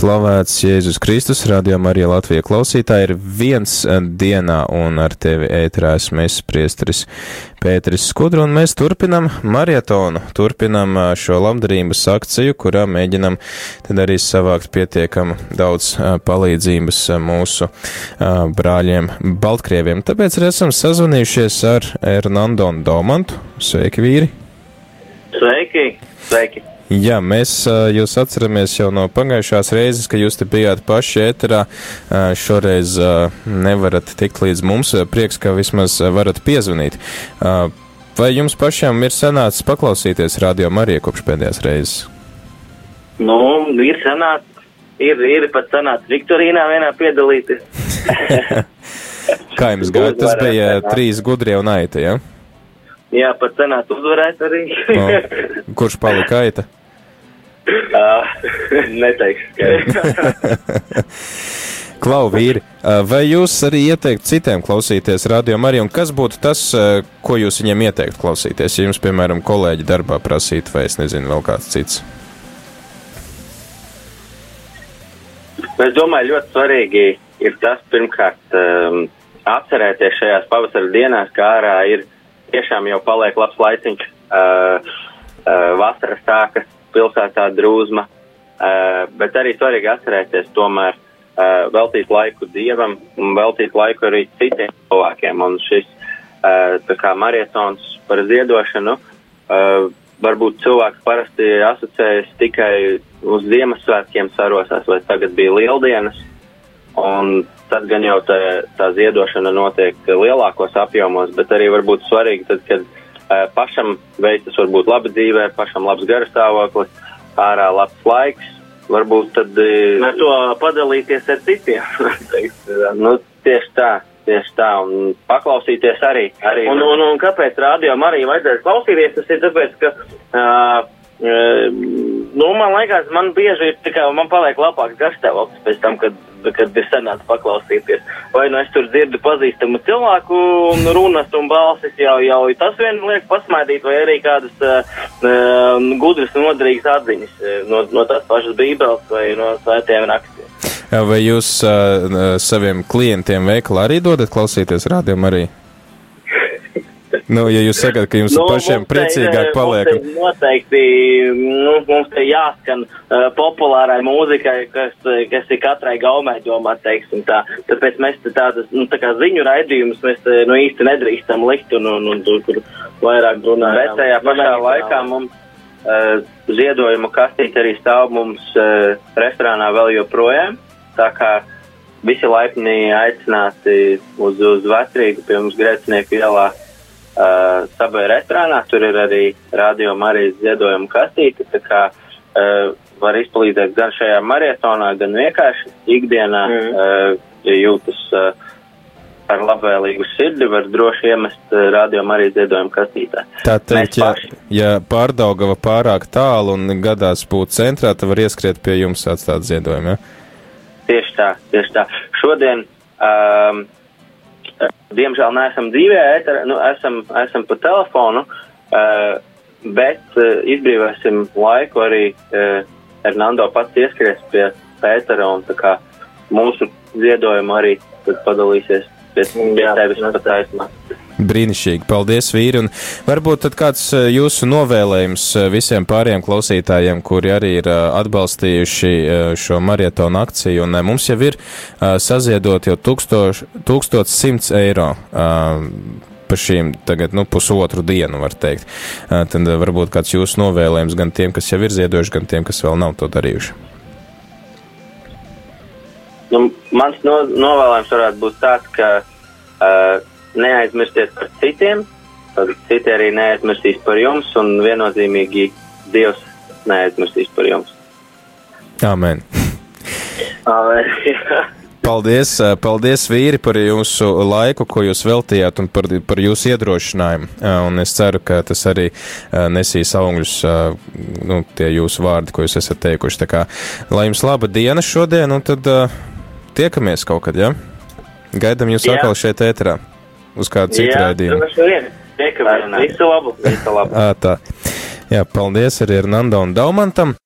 Slavēts Jēzus Kristus, rādījumā arī Latvija klausītāji ir viens dienā un ar tevi ētrā esmu es, priestris Pēteris Skudru, un mēs turpinam marietonu, turpinam šo labdarības akciju, kurā mēģinam tad arī savākt pietiekam daudz palīdzības mūsu brāļiem Baltkrieviem. Tāpēc arī esam sazvanījušies ar Hernando Domantu. Sveiki, vīri! Sveiki! Sveiki! Jā, mēs jūs atceramies jau no pagājušās reizes, ka jūs te bijāt paši ēterā. Šoreiz nevarat tikt līdz mums. Prieks, ka vismaz varat piezvanīt. Vai jums pašiem ir sanācis paklausīties radio Mariju kopš pēdējās reizes? Nu, ir sanācis. Ir, ir pat sanācis Viktorīnā vienā piedalīties. Kā jums gāja? Tas bija trīs gudrie un aita, jā? Ja? Jā, pat sanāca uzvarēt arī. o, kurš palika aita? Uh, neteikšu. Klau, vīri, vai jūs arī ieteiktu citiem klausīties radio arī, un kas būtu tas, ko jūs viņiem ieteiktu klausīties, ja jums, piemēram, kolēģi darbā prasītu, vai es nezinu, vēl kāds cits? Es domāju, ļoti svarīgi ir tas, pirmkārt, um, atcerēties šajās pavasara dienās, kā ārā ir tiešām jau paliek labs laiciņš, uh, uh, vasaras sākas, pilsētā drūzma, uh, bet arī svarīgi atcerēties tomēr uh, veltīt laiku dievam un veltīt laiku arī citiem cilvēkiem. Un šis uh, tā kā marietons par ziedošanu, varbūt cilvēks parasti asociējas tikai uz Ziemassvētkiem sarosās, vai tagad bija lieldienas, un tad gan jau tā, tā ziedošana notiek lielākos apjomos, bet arī varbūt svarīgi tad, kad pašam veicas varbūt laba dzīvē, pašam labs garastāvoklis, ārā labs laiks, varbūt tad. Ar to padalīties ar citiem. nu, tieši tā. Tieši tā, un paklausīties arī. arī un, un, un kāpēc rādījumam arī vajadzēs klausīties? Tas ir tāpēc, ka uh, Nu, man liekas, man bieži ir tikai, man paliek labāks garšstāvoklis pēc tam, kad, kad ir sanāca paklausīties. Vai nu es tur dzirdu pazīstamu cilvēku runas un balsis, jau, jau tas vien liek pasmaidīt, vai arī kādas uh, gudras un noderīgas atziņas no, no tās pašas bībeles vai no svētiem rakstiem. Vai jūs uh, saviem klientiem veikalā arī dodat klausīties rādījumu arī? Nu, ja jūs sakat, ka jums nu, pašiem priecīgāk paliek. Mums noteikti, nu, mums te jāskan uh, populārai mūzikai, kas, kas ir katrai gaumē domā, teiksim tā. Tāpēc mēs te tādas, nu, tā kā ziņu raidījumus mēs, te, nu, īsti nedrīkstam likt un, un, un tur, kur vairāk runājam. Bet tajā pašā laikā mums uh, ziedojuma kastīte arī stāv mums uh, restorānā vēl joprojām. Tā kā visi laipni aicināti uz, uz vecrīgu pie mums Grēcinieku ielā uh, sabai restorānā. Tur ir arī radio Marijas ziedojuma kastīte. Tā kā uh, var izpalīdzēt gan šajā marietonā, gan vienkārši ikdienā, mm. uh, ja jūtas uh, ar labvēlīgu sirdi, var droši iemest uh, radio Marijas ziedojuma kastītē. Tā teikt, ja, ja pārdaugava pārāk tālu un gadās būt centrā, tad var ieskriet pie jums atstāt ziedojumu, ja? Tieši tā, tieši tā. Šodien um, Diemžēl neesam dzīvē, ēterā, nu, esam, esam pa telefonu, uh, bet uh, izbrīvēsim laiku arī uh, Hernando pats ieskries pie Pētera un tā kā mūsu ziedojumu arī padalīsies pie, pie tevis pataisnā. Brīnišķīgi, paldies, vīri. Un varbūt tad kāds eh, jūsu novēlējums eh, visiem pāriem klausītājiem, kuri arī ir eh, atbalstījuši šo marietonu akciju. Un mums jau ir saziedot jau 1100 eiro pa šīm tagad, nu, pusotru dienu, var teikt. Tad varbūt kāds jūsu novēlējums gan tiem, kas jau ir ziedojuši, gan tiem, kas vēl nav to darījuši. Nu, mans no, novēlējums varētu būt tāds, ka uh, neaizmirstiet par citiem, tad citi arī neaizmirsīs par jums, un viennozīmīgi Dievs neaizmirsīs par jums. Amen. Amen. Paldies, eh, paldies, vīri, par jūsu laiku, ko jūs veltījāt un par, par jūsu iedrošinājumu. Eh, un es ceru, ka tas arī eh, nesīs augļus, nu, tie jūsu vārdi, ko jūs esat teikuši. Tā kā, lai jums laba diena šodien, un tad tiekamies kaut kad, ja? Gaidam jūs Jā. atkal šeit ēterā uz kādu citu raidījumu. Visu labu! Visu labu! À, tā. Jā, paldies arī Hernando un Daumantam.